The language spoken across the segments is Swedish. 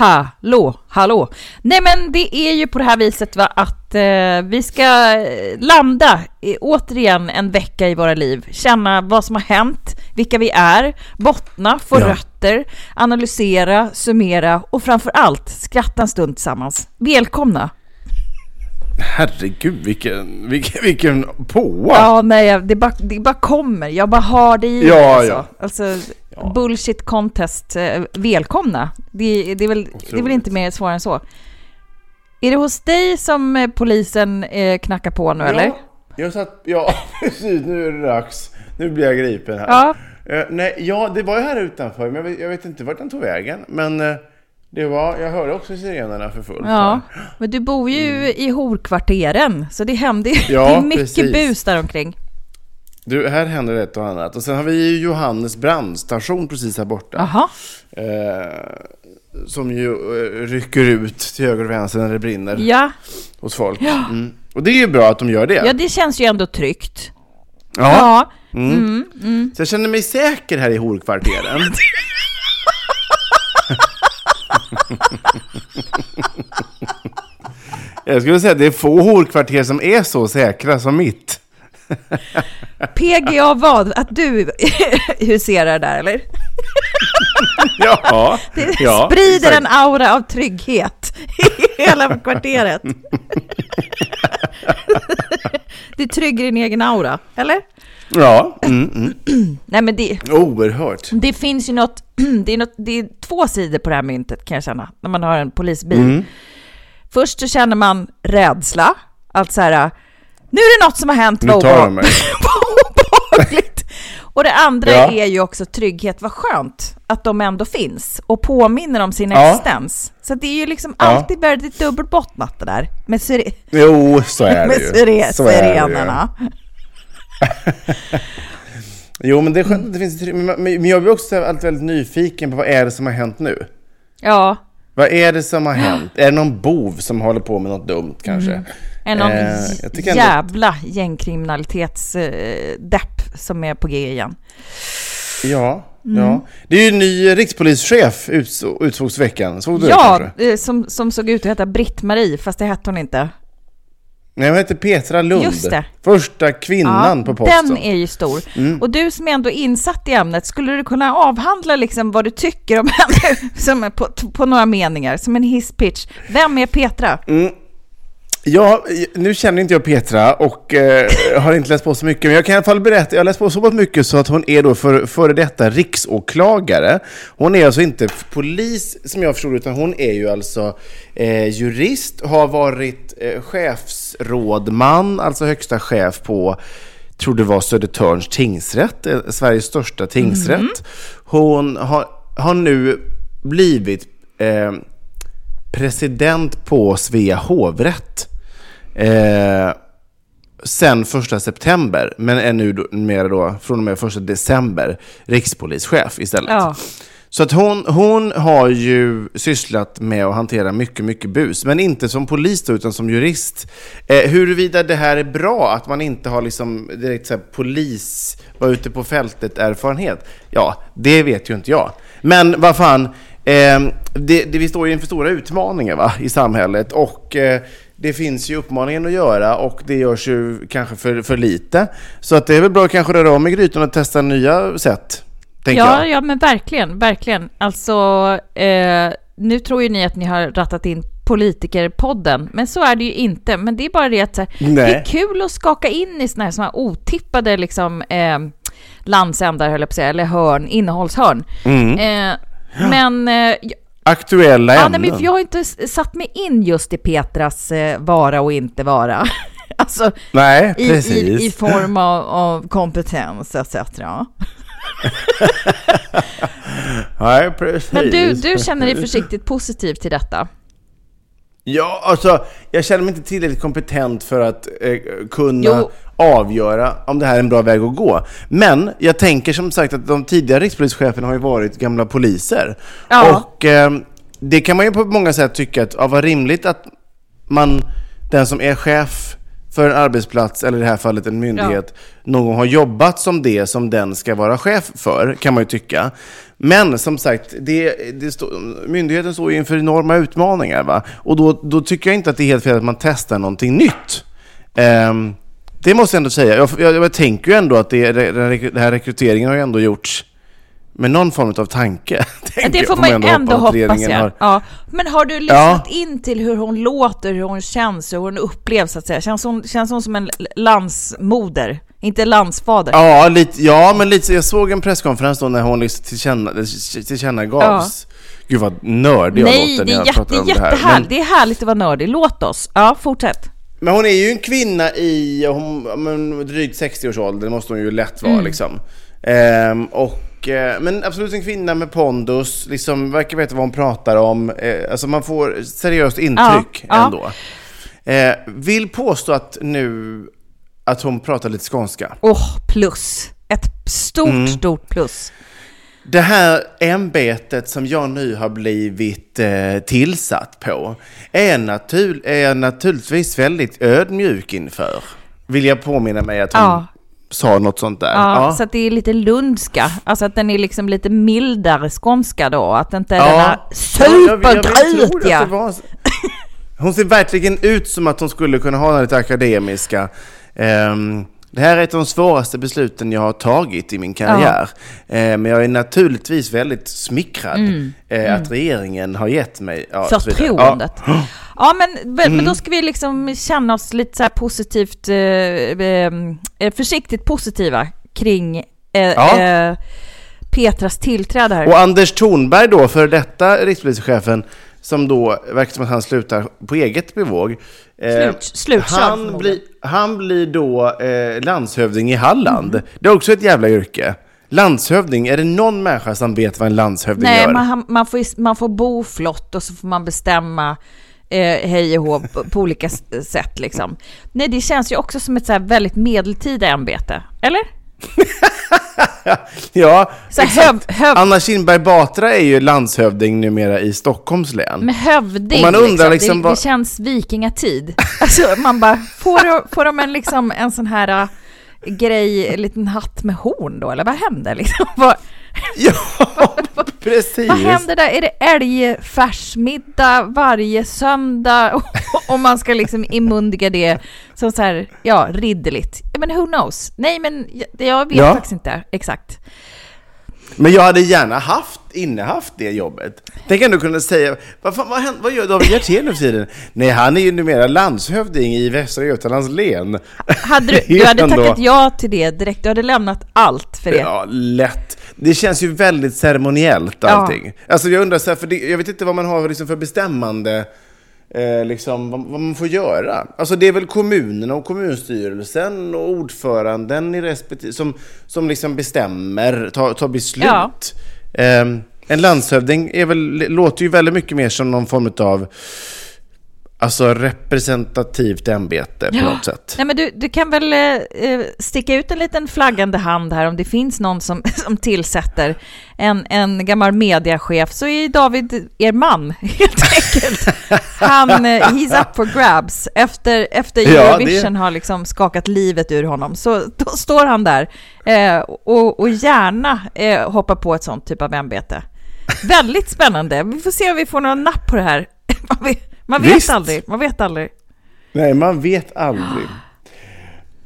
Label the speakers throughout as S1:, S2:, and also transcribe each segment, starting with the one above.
S1: Hallå, hallå. Nej men det är ju på det här viset va, att eh, vi ska eh, landa eh, återigen en vecka i våra liv, känna vad som har hänt, vilka vi är, bottna, få
S2: Ja.
S1: rötter, analysera, summera och framför allt skratta en stund tillsammans. Välkomna!
S2: Herregud, vilken, vilken, vilken påa!
S1: Ja, nej, det bara, det bara kommer. Jag bara har det i
S2: Ja,
S1: alltså.
S2: ja.
S1: Alltså,
S2: Ja.
S1: bullshit contest, eh, välkomna. Det, det, är väl, det är väl inte mer svårare än så. Är det hos dig som eh, polisen eh, knackar på nu, eller?
S2: Ja, jag satt, ja precis, nu är det dags. Nu blir jag gripen här.
S1: Ja.
S2: Eh, nej, ja, det var ju här utanför, men jag vet, jag vet inte vart den tog vägen. Men eh, det var, jag hörde också sirenerna för fullt.
S1: Ja, men du bor ju i horkvarteren, så det händer ju.
S2: Ja,
S1: det är mycket
S2: precis.
S1: bus där omkring.
S2: Du, här händer ett och annat. Och sen har vi ju Johannes brandstation precis här borta.
S1: Jaha.
S2: Eh, som ju eh, rycker ut till höger och vänster när det brinner
S1: Ja.
S2: hos folk. Mm. Och det är ju bra att de gör det.
S1: ja, det känns ju ändå tryggt.
S2: Ja.
S1: Ja.
S2: Mm. Så jag känner mig säker här i horkvarteren. jag skulle säga att det är få horkvarter som är så säkra som mitt.
S1: PGA vad? Att du huserar där, eller?
S2: Ja,
S1: Det
S2: ja,
S1: sprider
S2: exakt.
S1: en aura av trygghet i hela kvarteret. Du är trygg i din egen aura, eller?
S2: Ja, mm, mm.
S1: Nej, men det,
S2: oerhört.
S1: det finns ju något det, är något... det är två sidor på det här myntet, kan jag känna, när man har en polisbil.
S2: Mm.
S1: Först så känner man rädsla, att så här, nu är det något som har hänt, vad obehagligt. Och det andra
S2: Ja.
S1: är ju också trygghet, vad skönt att de ändå finns och påminner om sin
S2: Ja.
S1: existens. Så det är ju liksom
S2: Ja.
S1: alltid väldigt dubbelbottnat det där med, syre-
S2: Jo, så är det
S1: med
S2: ju. Så är det ju. Jo, men det är skönt att det finns. Men, jag blir också alltid väldigt nyfiken på vad är det som har hänt nu?
S1: Ja,
S2: Vad är det som har hänt? Är det någon bov som håller på med något dumt kanske?
S1: är någon
S2: Eh, tycker ändå-
S1: jävla gängkriminalitetsdepp som är på G igen.
S2: Ja,
S1: Mm.
S2: ja. Det är ju en ny rikspolischef uts- utsågs veckan. Såg du det
S1: Ja,
S2: kanske?
S1: eh, som, som såg ut att heta Britt-Marie, fast det hette hon inte.
S2: Nej, hon heter Petra Lund.
S1: Just det.
S2: Första kvinnan på posten. Mm.
S1: Den är ju stor. Och du som är ändå insatt i ämnet, skulle du kunna avhandla liksom vad du tycker om henne som på, på några meningar, som en hisspitch? Vem är Petra?
S2: Mm. Ja, nu känner inte jag Petra och eh, har inte läst på så mycket, men jag kan i alla fall berätta, jag har läst på så pass mycket så att hon är då för, före detta riksåklagare. Hon är alltså inte polis som jag förstod utan hon är ju alltså eh, jurist, har varit eh, chefsrådman, alltså högsta chef på tror det var Södertörns tingsrätt, eh, Sveriges största tingsrätt. Hon har, har nu blivit eh, president på Svea hovrätt. Eh, sen första september, men är nu då, mer då, från och med första december rikspolischef istället.
S1: Ja.
S2: Så att hon, hon har ju sysslat med att hantera mycket, mycket bus, men inte som polis då, utan som jurist. Eh, huruvida det här är bra, att man inte har liksom direkt så här, polis, var ute på fältet erfarenhet, ja, det vet ju inte jag. Men vad fan, eh, det, det, vi står ju inför stora utmaningar va, i samhället och eh, det finns ju uppmaningen att göra och det görs ju kanske för, för lite. Så att det är väl bra att kanske röra om i grytan och testa nya sätt.
S1: Ja,
S2: jag.
S1: ja, men verkligen, verkligen. Alltså, eh, nu tror ju ni att ni har rattat in politikerpodden, men så är det ju inte. Men det är bara det att här, det är kul att skaka in i såna här, såna här otippade liksom, eh, landsändar, höll jag på att säga, eller hörn, innehållshörn.
S2: Mm.
S1: Eh, men... Eh,
S2: Aktuella
S1: ja,
S2: ämnen.
S1: nej, men jag har inte satt mig in just i Petras eh, vara och inte vara. alltså,
S2: nej,
S1: i,
S2: precis.
S1: i, i form av, av kompetens etc.
S2: Nej, precis.
S1: Men du, du känner dig försiktigt positiv till detta?
S2: Ja, alltså jag känner mig inte tillräckligt kompetent för att eh, kunna
S1: Jo.
S2: Avgöra om det här är en bra väg att gå. Men jag tänker som sagt att de tidigare rikspolischeferna har ju varit gamla poliser.
S1: Ja.
S2: Och eh, det kan man ju på många sätt tycka att ja, vad rimligt att man, den som är chef för en arbetsplats, eller i det här fallet en myndighet, någon gång har jobbat som det som den ska vara chef för, kan man ju tycka. Men som sagt, det, det stå, myndigheten står ju inför enorma utmaningar. Va? Och då, då tycker jag inte att det är helt fel att man testar någonting nytt. Ehm, det måste jag ändå säga. Jag, jag, jag tänker ju ändå att det, den här rekryteringen har ju ändå gjorts med någon form av tanke.
S1: Ja, Det får man ändå
S2: att
S1: hoppas jag.
S2: har-
S1: Ja. Men har du lyssnat in till hur hon låter, hur hon känns, hur hon upplevs så att säga? Känns hon, känns hon som en landsmoder? Inte landsfader?
S2: Ja, lite, ja, men lite, jag såg en presskonferens då när hon liksom tillkänna, tillkännagavs. Gud vad nördig jag
S1: Nej,
S2: låter
S1: det
S2: när
S1: är,
S2: jag
S1: jätte,
S2: pratar om det här.
S1: jättehärligt.
S2: Men,
S1: Det är härligt att vara nördig. Låt oss. Ja, fortsätt.
S2: Men hon är ju en kvinna i hon, ja, men, drygt 60-årsåldern, det måste hon ju lätt
S1: Mm.
S2: vara liksom. Ehm, och, eh, men absolut en kvinna med pondus, liksom, verkar veta vad hon pratar om. Eh, alltså man får seriöst intryck
S1: Ja, ja.
S2: ändå. Eh, vill påstå att nu att hon pratar lite skånska.
S1: Åh, plus. Ett stort,
S2: Mm.
S1: stort plus.
S2: Det här ämbetet som jag nu har blivit eh, tillsatt på är, natur, är jag naturligtvis väldigt ödmjuk inför. Vill jag påminna mig att hon
S1: Ja.
S2: sa något sånt där.
S1: Ja,
S2: Ja.
S1: Så att det är lite lundska. Alltså att den är liksom lite mildare skånska då. Att det inte den
S2: Ja,
S1: supergrutiga.
S2: var så. Hon ser verkligen ut som att hon skulle kunna ha den lite akademiska. Ehm, det här är ett av de svåraste besluten jag har tagit i min karriär. Eh, men jag är naturligtvis väldigt smickrad eh, att regeringen har gett mig... Ja.
S1: Förtroendet.
S2: Ja.
S1: Ja, men, men
S2: Mm.
S1: då ska vi liksom känna oss lite så här positivt, eh, försiktigt positiva kring
S2: Ja.
S1: Petras tillträde här.
S2: Och Anders Thornberg då, för detta rikspolischefen, som då verkar som att han slutar på eget bevåg. Eh,
S1: Slut-
S2: han, blir, han blir då eh, landshövding i Halland.
S1: Mm.
S2: Det är också ett jävla yrke. Landshövding, är det någon människa som vet vad en landshövding
S1: Nej,
S2: gör?
S1: man, man, får, man får bo flott och så får man bestämma eh, hej och hå på, olika sätt liksom. Nej, det känns ju också som ett så väldigt medeltida ämbete, eller?
S2: Ja,
S1: Så
S2: exakt.
S1: höv- höv-
S2: Anna Kinberg Batra är ju landshövding numera i Stockholms län.
S1: Med hövding,
S2: Och man undrar
S1: liksom.
S2: liksom
S1: det,
S2: vad-
S1: det känns vikingatid. Alltså man bara, får, får de en, liksom, en sån här äh, grej, en liten hatt med horn då, eller vad händer liksom?
S2: Ja, precis.
S1: vad händer där? Är det älgfärsmiddag varje söndag? Om man ska liksom imundiga det som så här, ja, ridderligt. Men who knows? Nej, men jag, vet
S2: Ja.
S1: faktiskt inte exakt.
S2: Men jag hade gärna haft, innehaft det jobbet. Tänk ändå kunna säga, vad, fan, vad, vad gör David Hjertén nu för tiden? Nej, han är ju numera landshövding i Västra Götalands län.
S1: Hade du, du hade tackat ja till det direkt, du hade lämnat allt för det.
S2: Ja, lätt. Det känns ju väldigt ceremoniellt
S1: Ja.
S2: allting. Alltså jag undrar så här, för det, jag vet inte vad man har liksom för bestämmande, eh, liksom vad, vad man får göra. Alltså det är väl kommunerna och kommunstyrelsen och ordföranden i respektive som, som liksom bestämmer, tar, tar beslut.
S1: Ja.
S2: Eh, en landshövding är väl, låter ju väldigt mycket mer som någon form av alltså representativt ämbete på något sätt.
S1: Nej, men du, du kan väl eh, sticka ut en liten flaggande hand här om det finns någon som, som tillsätter en, en gammal mediachef så är David er man helt enkelt. Han, eh, he's up for grabs. Efter, efter
S2: Ja,
S1: Eurovision
S2: det-
S1: har liksom skakat livet ur honom så då står han där eh, och, och gärna eh, hoppar på ett sånt typ av ämbete. Väldigt spännande. Vi får se om vi får några napp på det här. Man vet,
S2: Visst.
S1: aldrig. Man vet aldrig.
S2: Nej, man vet aldrig.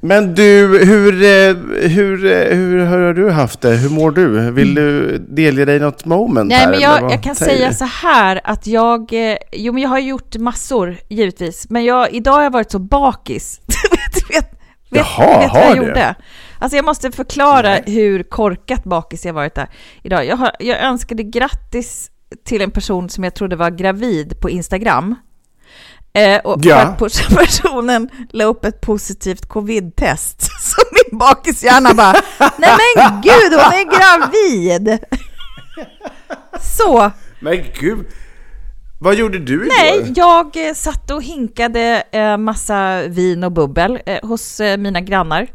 S2: Men du, hur, eh, hur, eh, hur har du haft det? Hur mår du? Vill du delge dig något moment
S1: Nej,
S2: här?
S1: men jag, jag kan säga så här att jag... eh, Jo, men jag har gjort massor, givetvis. Men jag, idag har jag varit så bakis. vet, vet, vet,
S2: Jaha,
S1: vet vad jag
S2: du?
S1: gjorde? Alltså jag måste förklara hur korkat bakis jag varit där idag. Jag, har, jag önskade grattis till en person som jag trodde var gravid på Instagram. Eh, och
S2: Ja.
S1: personen la upp ett positivt covid-test. Så min bakishjärna bara, nej men gud, hon är gravid! Så,
S2: Men gud, vad gjorde du igår?
S1: nej, jag eh, satt och hinkade eh, massa vin och bubbel eh, hos mina grannar.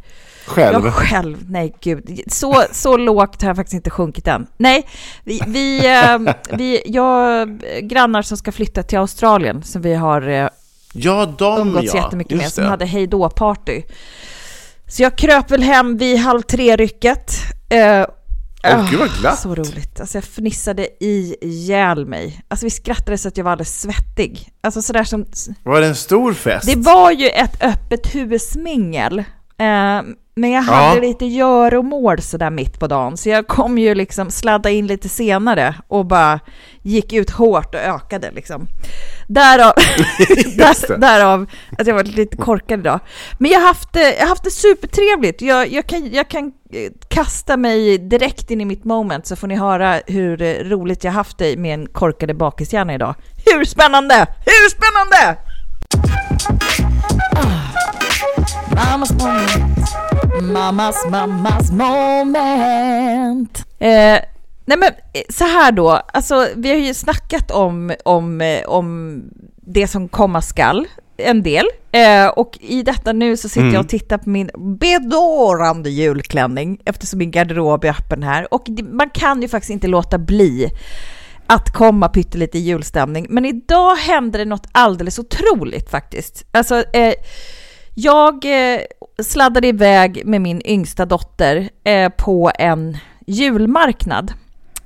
S2: Själv?
S1: Jag själv, nej gud. Så, så lågt har jag faktiskt inte sjunkit än. Nej, vi, vi, eh, vi jag grannar som ska flytta till Australien som vi har eh,
S2: Ja, de
S1: umgåtts
S2: ja.
S1: jättemycket med,
S2: Just
S1: som
S2: det.
S1: hade hej då-party. Så jag kröp väl hem vid halv tre-rycket. Eh,
S2: Åh, gud vad glatt.
S1: Så roligt. Alltså jag fnissade ihjäl mig. Alltså vi skrattade så att jag var alldeles svettig. Alltså sådär som...
S2: Var det en stor fest?
S1: Det var ju ett öppet huvudmingel. Eh, men jag hade
S2: Ja.
S1: lite göromål sådär mitt på dagen, så jag kom ju liksom sladda in lite senare och bara gick ut hårt och ökade liksom. Därav, där, därav att jag var lite korkad idag. Men jag har haft, det- jag haft det supertrevligt. Jag, jag, kan, jag kan eh, kasta mig direkt in i mitt moment så får ni höra hur eh, roligt jag haft det med en korkade bakishjärna idag. Hur spännande! Hur spännande! Mammas moment. Mammas, mammas moment. Eh, nej men eh, så här då, alltså vi har ju snackat om, om, eh, om det som komma skall en del. Eh, och i detta nu så sitter jag och tittar på min bedårande julklänning eftersom min garderob är öppen här. Och det, man kan ju faktiskt inte låta bli att komma pyttelite i julstämning. Men idag hände det något alldeles otroligt faktiskt. Alltså, eh, jag eh, sladdade iväg med min yngsta dotter eh, på en julmarknad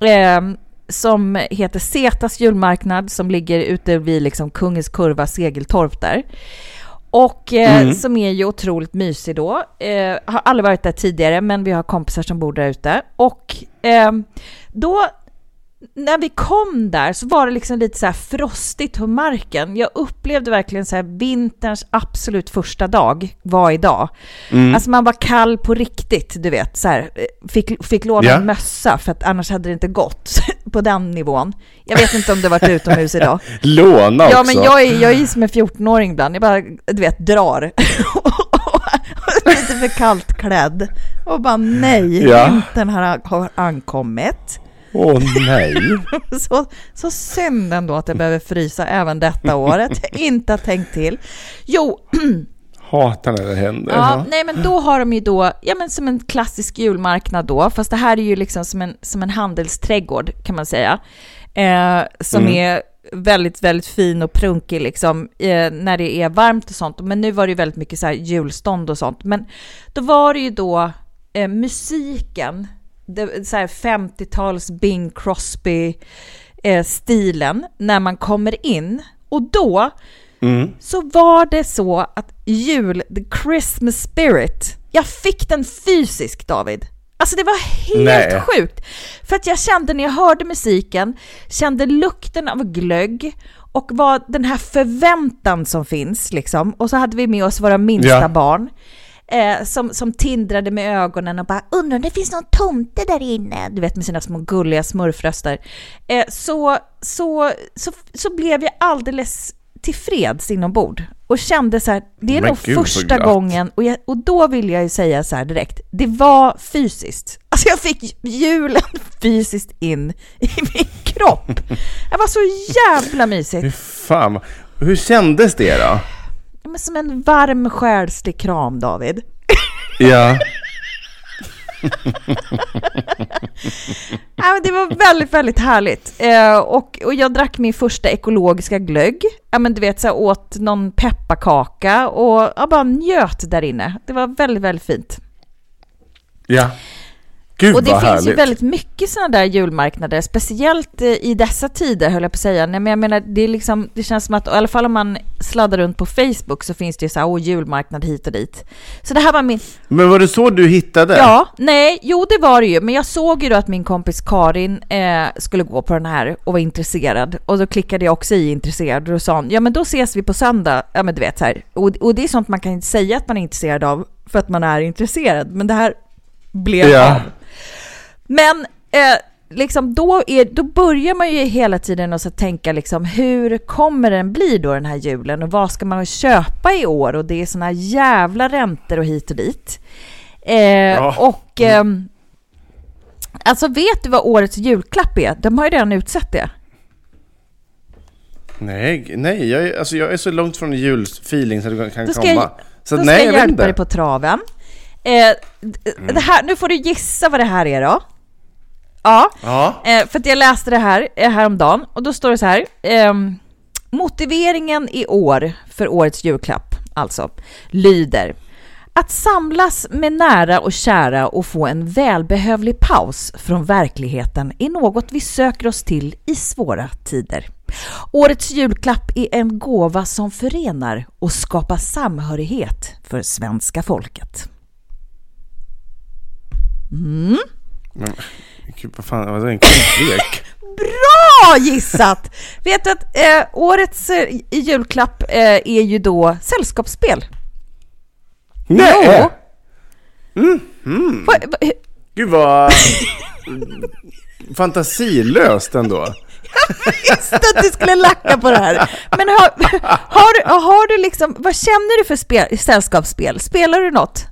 S1: eh, som heter Setas julmarknad som ligger ute vid liksom Kungens Kurva, Segeltorp där. Och eh, som är ju otroligt mysig då. Eh, har aldrig varit där tidigare men vi har kompisar som bor där ute. Och eh, då när vi kom där så var det liksom lite så här frostigt på marken. Jag upplevde verkligen så här vinterns absolut första dag var idag. Alltså man var kall på riktigt, du vet. Så här, eh, fick, fick låna
S2: Ja.
S1: en mössa för att annars hade det inte gått på den nivån. Jag vet inte om det varit utomhus idag.
S2: Låna också.
S1: Ja, men jag är, jag är som en 14-åring ibland. Jag bara, du vet, drar. Lite för kallt klädd. Och bara nej,
S2: Ja.
S1: vintern har ankommit.
S2: Åh nej.
S1: Så, så synd ändå att jag behöver frysa även detta året. Jag inte har tänkt till. Jo,
S2: Hatar när det händer.
S1: ja, nej men då har de ju då, ja men som en klassisk julmarknad då, fast det här är ju liksom som en, som en handelsträdgård kan man säga. Eh, som
S2: Mm.
S1: är väldigt, väldigt fin och prunkig liksom eh, när det är varmt och sånt. Men nu var det ju väldigt mycket så här julstånd och sånt. Men då var det ju då eh, musiken, så här 50-tals Bing Crosby eh, stilen när man kommer in. Och då
S2: Mm.
S1: så var det så att jul, the Christmas spirit, jag fick den fysiskt David. Alltså det var helt
S2: Nej.
S1: sjukt. För att jag kände när jag hörde musiken, kände lukten av glögg och vad den här förväntan som finns liksom. Och så hade vi med oss våra minsta
S2: Ja.
S1: barn. Eh, som, som tindrade med ögonen och bara undrar om det finns någon tomte där inne. Du vet med sina små gulliga smurfröster. Eh, så, så, så, så blev jag alldeles tillfreds inombords och kände så här, det är
S2: Men
S1: nog
S2: gud,
S1: första gången, och, jag, och då vill jag ju säga så här direkt, det var fysiskt. Alltså jag fick julen fysiskt in i min kropp. Det var så jävla mysigt.
S2: fan. Hur kändes det då?
S1: Ja, Men som en varm själslig kram, David.
S2: Ja.
S1: Ja, det var väldigt, väldigt härligt. Eh, och, och jag drack min första ekologiska glögg. Ja, men du vet, så här, åt någon pepparkaka och jag bara njöt där inne. Det var väldigt, väldigt fint.
S2: Ja. Gud
S1: och det finns
S2: härligt.
S1: ju väldigt mycket sådana där julmarknader, speciellt eh, i dessa tider höll jag på att säga. Nej, men jag menar, det, är liksom, det känns som att, i alla fall om man sladdar runt på Facebook så finns det ju så här, åh, julmarknad hit och dit. Så det här var min,
S2: Men var det så du hittade?
S1: Ja, nej, jo det var det ju. Men jag såg ju då att min kompis Karin eh, skulle gå på den här och var intresserad. Och då klickade jag också i intresserad och då sa hon, ja men då ses vi på söndag. Ja men du vet så här. Och, och det är sånt man kan inte säga att man är intresserad av för att man är intresserad. Men det här blev
S2: Ja.
S1: av. Men eh, liksom då, är, då börjar man ju hela tiden att så tänka liksom hur kommer den bli då den här julen och vad ska man köpa i år och det är såna jävla räntor och hit och dit. Eh, Och ehm, alltså vet du vad årets julklapp är? De har ju redan utsett det.
S2: Nej, nej jag, är, alltså, jag är så långt från julfeeling så det kan
S1: Då ska
S2: komma.
S1: jag,
S2: så
S1: då
S2: nej,
S1: ska
S2: jag
S1: jag hjälpa dig på traven. Eh, d- det här, nu får du gissa vad det här är då. Ja,
S2: Ja.
S1: eh, för att jag läste det här eh, häromdagen och då står det så här. ehm, motiveringen i år för årets julklapp, alltså, lyder att samlas med nära och kära och få en välbehövlig paus från verkligheten är något vi söker oss till i svåra tider. Årets julklapp är en gåva som förenar och skapar samhörighet för svenska folket.
S2: Gud, vad fan, vad är det en kortlek?
S1: Bra gissat! Vet du att eh, årets eh, julklapp eh, är ju då sällskapsspel?
S2: Nej!
S1: Va- va-
S2: Gud vad fantasilöst ändå.
S1: visste att du skulle lacka på det här. Men har, har, har du liksom, vad känner du för spel, sällskapsspel? Spelar du något?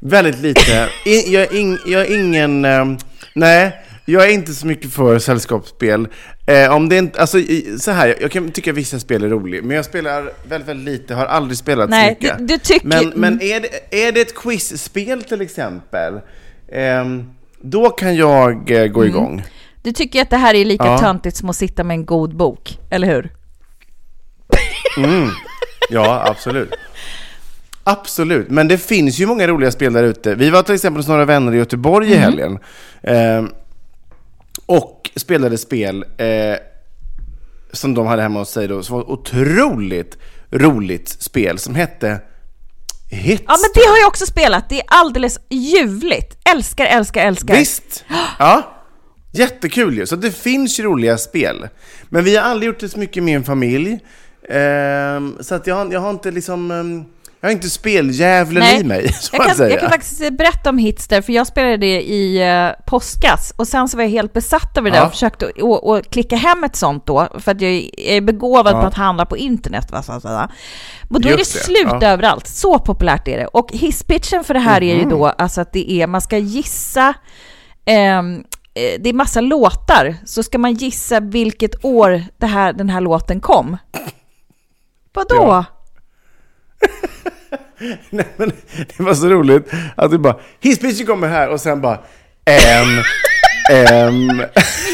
S2: Väldigt lite. I, jag, ing, jag är ingen... ehm, nej, jag är inte så mycket för sällskapsspel. Eh, om det inte, alltså, så här, jag kan tycka vissa spel är roliga, men jag spelar väldigt, väldigt lite, har aldrig spelat
S1: Nej,
S2: så mycket.
S1: du- du tycker-
S2: Men, men är, det, är det ett quizspel till exempel, ehm, då kan jag eh, gå igång.
S1: Du tycker att det här är lika
S2: Ja.
S1: töntigt som att sitta med en god bok, eller hur?
S2: Ja, absolut. Absolut, men det finns ju många roliga spel där ute. Vi var till exempel hos några vänner i Göteborg i helgen. Eh, och spelade spel eh, som de hade hemma hos sig då, som var otroligt roligt spel som hette Hits.
S1: Ja, men det har jag också spelat. Det är alldeles ljuvligt. Älskar, älskar, älskar.
S2: Visst! Ja. Jättekul ju. Så det finns ju roliga spel. Men vi har aldrig gjort det så mycket med en familj. Ehm, så att jag, jag har inte liksom... jag har inte speldjävulen i mig, så
S1: jag
S2: att
S1: kan,
S2: säga.
S1: jag kan faktiskt berätta om Hitster, för jag spelade det i uh, påskas och sen så var jag helt besatt av det där
S2: Ja.
S1: och försökte att- att- att klicka hem ett sånt då, för att jag är begåvad
S2: Ja.
S1: på att handla på internet. Va, så att säga. Och då är det
S2: Just
S1: slut
S2: ja.
S1: överallt. Så populärt är det. Och hisspitchen för det här är ju
S2: Mhm.
S1: då alltså att det är, man ska gissa ehm, eh, det är massa låtar, så ska man gissa vilket år här, den här låten kom. Vadå?
S2: Ja. Nej, men det var så roligt att du bara Hisspitchen kommer här och sen bara ehm, ehm.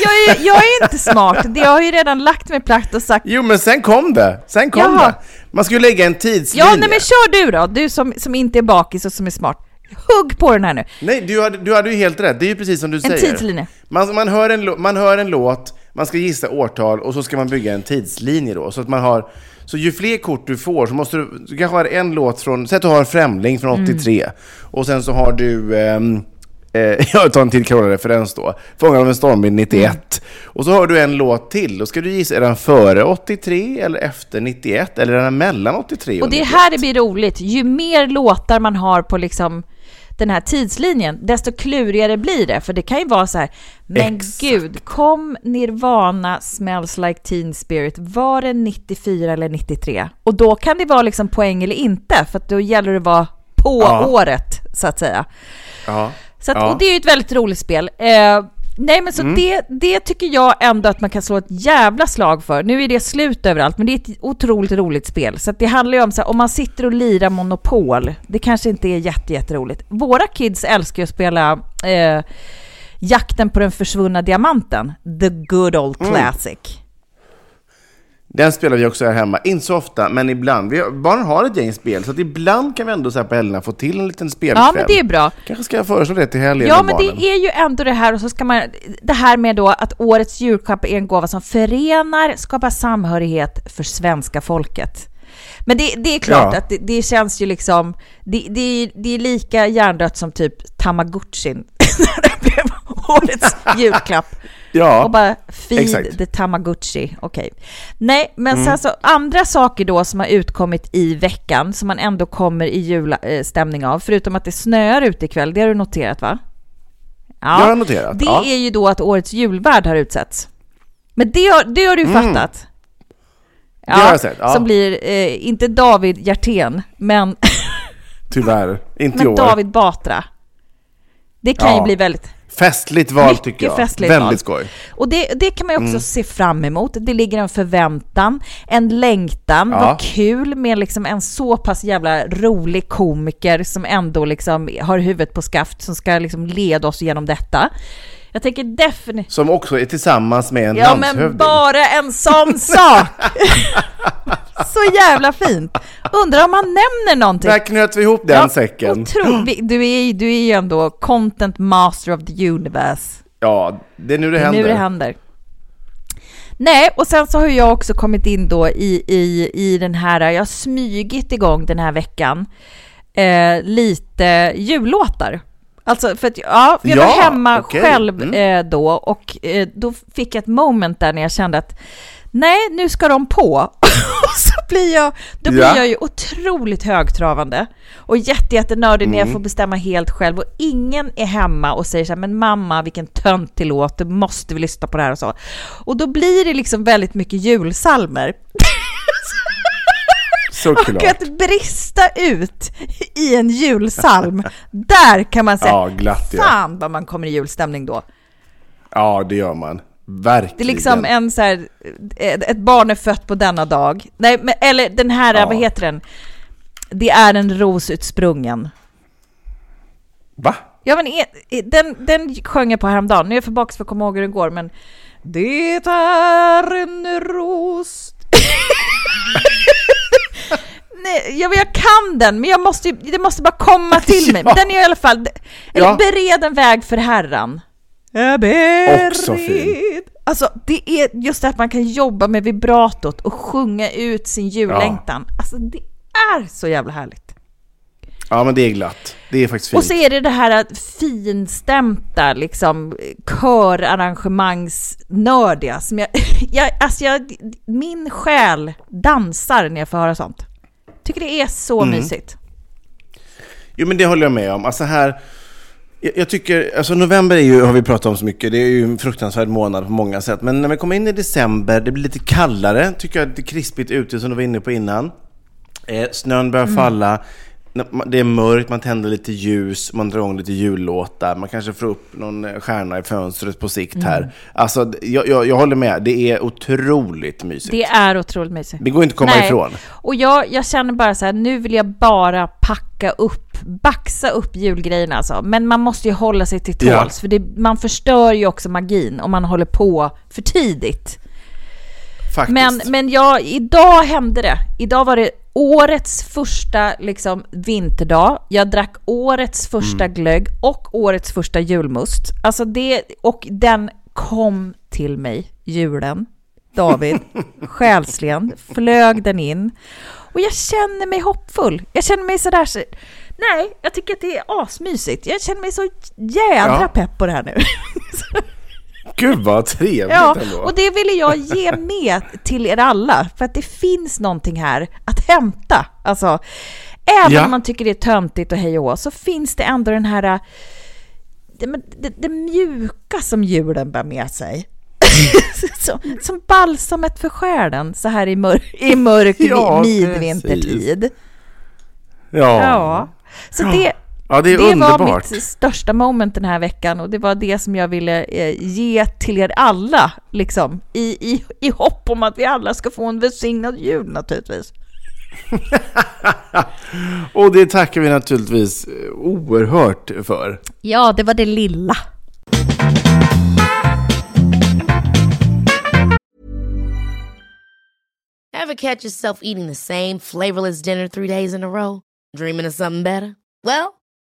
S1: Jag, är, jag är inte smart. Jag har ju redan lagt mig platt och sagt
S2: Jo men sen kom det, sen kom
S1: Jaha.
S2: det. Man skulle lägga en tidslinje.
S1: Ja, nej men kör du då, du som, som inte är bakis och som är smart. Hugg på den här nu.
S2: Nej, du hade, du hade ju helt rätt. Det är ju precis som du säger.
S1: tidslinje.
S2: Man, man, hör en, man hör en låt, man ska gissa årtal och så ska man bygga en tidslinje då. Så att man har... Så ju fler kort du får så måste du... Du kanske har en låt från... Säg att du har Främling från 83. Och sen så har du... ehm, eh, jag tar en till Carola-referens då. Fångad av en stormvind 91. Och så har du en låt till. Då ska du gissa, är den före 83 eller efter 91? Eller är den mellan 83 och,
S1: Och det är
S2: 91?
S1: här det blir roligt. Ju mer låtar man har på liksom den här tidslinjen, desto klurigare blir det. För det kan ju vara så här, men
S2: Exakt.
S1: gud, kom Nirvana Smells Like Teen Spirit, var det 94 eller 93? Och då kan det vara liksom poäng eller inte, för då gäller det att vara på
S2: Ja.
S1: året, så att säga.
S2: Ja.
S1: Så att,
S2: Ja.
S1: Och det är ju ett väldigt roligt spel. Eh, Nej men så
S2: Mm.
S1: det, det tycker jag ändå att man kan slå ett jävla slag för. Nu är det slut överallt, men det är ett otroligt roligt spel. Så det handlar ju om så här, om man sitter och lirar Monopol, det kanske inte är jätte, jätteroligt. Våra kids älskar ju att spela eh, Jakten på den försvunna diamanten, the good old
S2: Mm. Den spelar vi också här hemma. Inte så ofta, men ibland. Vi, barnen har ett gäng spel, så att ibland kan vi ändå så här på helgerna få till en liten spelkväll.
S1: Ja, men det är bra.
S2: Kanske ska jag föreslå det till helgen
S1: Ja, men
S2: barnen.
S1: det är ju ändå det här och så ska man, det här med då att årets julklapp är en gåva som förenar, skapar samhörighet för svenska folket. Men det, det är klart
S2: Ja.
S1: att det, det känns ju liksom, det, det, det är lika hjärndött som typ Tamagotchin när det blev årets julklapp.
S2: Ja,
S1: och bara feed
S2: exakt.
S1: the Tamagotchi. Okej. Nej, men
S2: Mm.
S1: sen så andra saker då som har utkommit i veckan som man ändå kommer i julstämning av, förutom att det snöar ute ikväll, det har du noterat va? Ja,
S2: Jag har noterat,
S1: Det
S2: ja.
S1: är ju då att årets julvärd har utsetts. Men det har, det har du ju fattat. Ja,
S2: Mm. har jag sett, ja.
S1: Som blir, eh, inte David Hjertén, men,
S2: Tyvärr. Inte i
S1: men
S2: år.
S1: David Batra. Det kan ju
S2: Ja.
S1: bli väldigt
S2: Festligt val
S1: Mycket
S2: tycker jag.
S1: festligt
S2: Väldigt
S1: val.
S2: skoj.
S1: Och det, det kan man ju också
S2: Mm.
S1: se fram emot. Det ligger en förväntan, en längtan.
S2: Ja.
S1: Vad kul med liksom en så pass jävla rolig komiker som ändå liksom har huvudet på skaft som ska liksom leda oss igenom detta. Jag tänker definitivt...
S2: Som också är tillsammans med en
S1: Ja
S2: landshövding.
S1: men bara en sån sak! så jävla fint! Undrar om man nämner någonting.
S2: Där knöt vi ihop den säcken.
S1: Otro, vi- du, är, du är ju ändå content master of the universe.
S2: Ja, det är nu det
S1: Det är
S2: händer.
S1: nu det händer. Nej, och sen så har jag också kommit in då i, i, i den här, jag har smygit igång den här veckan, eh, lite jullåtar. Alltså för att ja, jag var
S2: Ja,
S1: hemma
S2: okej.
S1: själv
S2: Mm.
S1: eh, då och eh, då fick jag ett moment där när jag kände att nej, nu ska de på. och så blir jag, då blir
S2: Ja.
S1: jag ju otroligt högtravande och jätte, jättenördig när jag får bestämma helt själv och ingen är hemma och säger så här, men mamma vilken töntig låt, du måste vi lyssna på det här och så. Och då blir det liksom väldigt mycket julsalmer.
S2: Såklart.
S1: Och att brista ut i en julsalm, där kan man säga,
S2: Ja, glatt ja.
S1: fan vad man kommer i julstämning då.
S2: Ja, det gör man. Verkligen.
S1: Det är liksom en så här, ett barn är fött på denna dag. Nej, men, eller den här,
S2: Ja.
S1: vad heter den? Det är en ros utsprungen.
S2: Va?
S1: Ja men e- den, den sjöng jag på häromdagen, nu är jag för bakis för att komma ihåg hur den går men Det är en ros Nej, jag, jag kan den, men jag måste, det måste bara komma till mig. Men den är i alla fall, eller
S2: Ja.
S1: bered en väg för Herran.
S2: Också fin.
S1: Alltså det är just det att man kan jobba med vibratot och sjunga ut sin jullängtan. Alltså det är så jävla härligt.
S2: Ja, men det är glatt. Det är faktiskt fint.
S1: Och så är det det här att finstämta, liksom körarrangemangsnördiga som jag, jag, alltså jag, min själ dansar när jag får höra sånt. Tycker det är så
S2: Mm.
S1: mysigt.
S2: Jo, men det håller jag med om. Alltså här... Jag, tycker, alltså november är ju, har vi pratat om så mycket, det är ju en fruktansvärd månad på många sätt. Men när vi kommer in i december, det blir lite kallare, tycker jag, lite krispigt ute som du var inne på innan. Eh, snön börjar
S1: Mm.
S2: falla, det är mörkt, man tänder lite ljus, man drar igång lite jullåtar, man kanske får upp någon eh, stjärna i fönstret på sikt här.
S1: Mm.
S2: Alltså, jag, jag, jag håller med, det är otroligt mysigt.
S1: Det är otroligt mysigt.
S2: Det går inte att komma
S1: Nej.
S2: ifrån.
S1: Och jag, jag känner bara så här, nu vill jag bara packa upp, baxa upp julgrejerna alltså. Men man måste ju hålla sig till tåls,
S2: Ja.
S1: för det, man förstör ju också magin om man håller på för tidigt.
S2: Faktiskt.
S1: Men, men ja, idag hände det. Idag var det årets första liksom, vinterdag. Jag drack årets första
S2: Mm.
S1: glögg och årets första julmust. Alltså det, och den kom till mig, julen. David, själsligen, flög den in. Och jag känner mig hoppfull. Jag känner mig sådär, så, nej, jag tycker att det är asmysigt. Jag känner mig så jädra
S2: Ja.
S1: pepp på det här nu.
S2: Gud vad trevligt
S1: Ja,
S2: ändå.
S1: och det ville jag ge med till er alla, för att det finns någonting här att hämta. Alltså, även
S2: Ja.
S1: om man tycker det är töntigt och hej och så finns det ändå den här... äh, Det, det, det mjuka som julen bär med sig. som, som balsamet för själen, så här i, mör, i mörk
S2: Ja,
S1: midvintertid.
S2: Ja.
S1: Ja. Så det,
S2: Ja, det är
S1: det
S2: underbart.
S1: var mitt största moment den här veckan och det var det som jag ville eh, ge till er alla, liksom, i, i, i hopp om att vi alla ska få en välsignad jul naturligtvis.
S2: Och det tackar vi naturligtvis eh, oerhört för.
S1: Ja, det var det lilla.
S3: Ever catch yourself eating the same flavorless dinner three days in a row? Dreaming of something better? Well,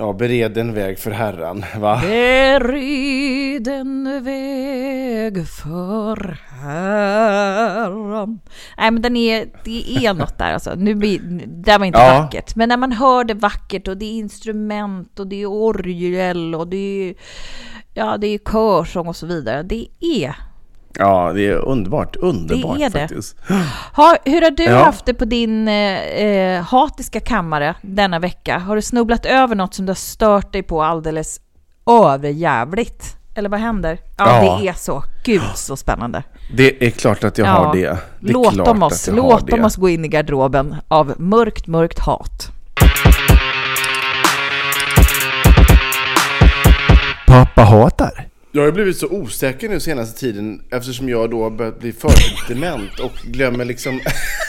S2: Ja, bered en väg för Herran, va?
S1: Bered en väg för Herren. Nej men den är, det är något där alltså. Nu det var inte
S2: Ja.
S1: vackert. Men när man hör det vackert och det är instrument och det är orgel och det är, ja det är körsång och så vidare. Det är,
S2: Ja, det är underbart. Underbart
S1: Det är det.
S2: faktiskt.
S1: ha, hur har du
S2: Ja.
S1: haft det på din eh, hatiska kammare denna vecka? Har du snubblat över något som du har stört dig på alldeles överjävligt? Eller vad händer? Ja,
S2: Ja.
S1: det är så. Gud så spännande.
S2: Det är klart att jag har det. det
S1: låt dem oss, låt dem oss gå in i garderoben av mörkt, mörkt hat.
S2: Pappa hatar. Jag har blivit så osäker nu senaste tiden eftersom jag då har börjat bli förtidsdement och glömmer liksom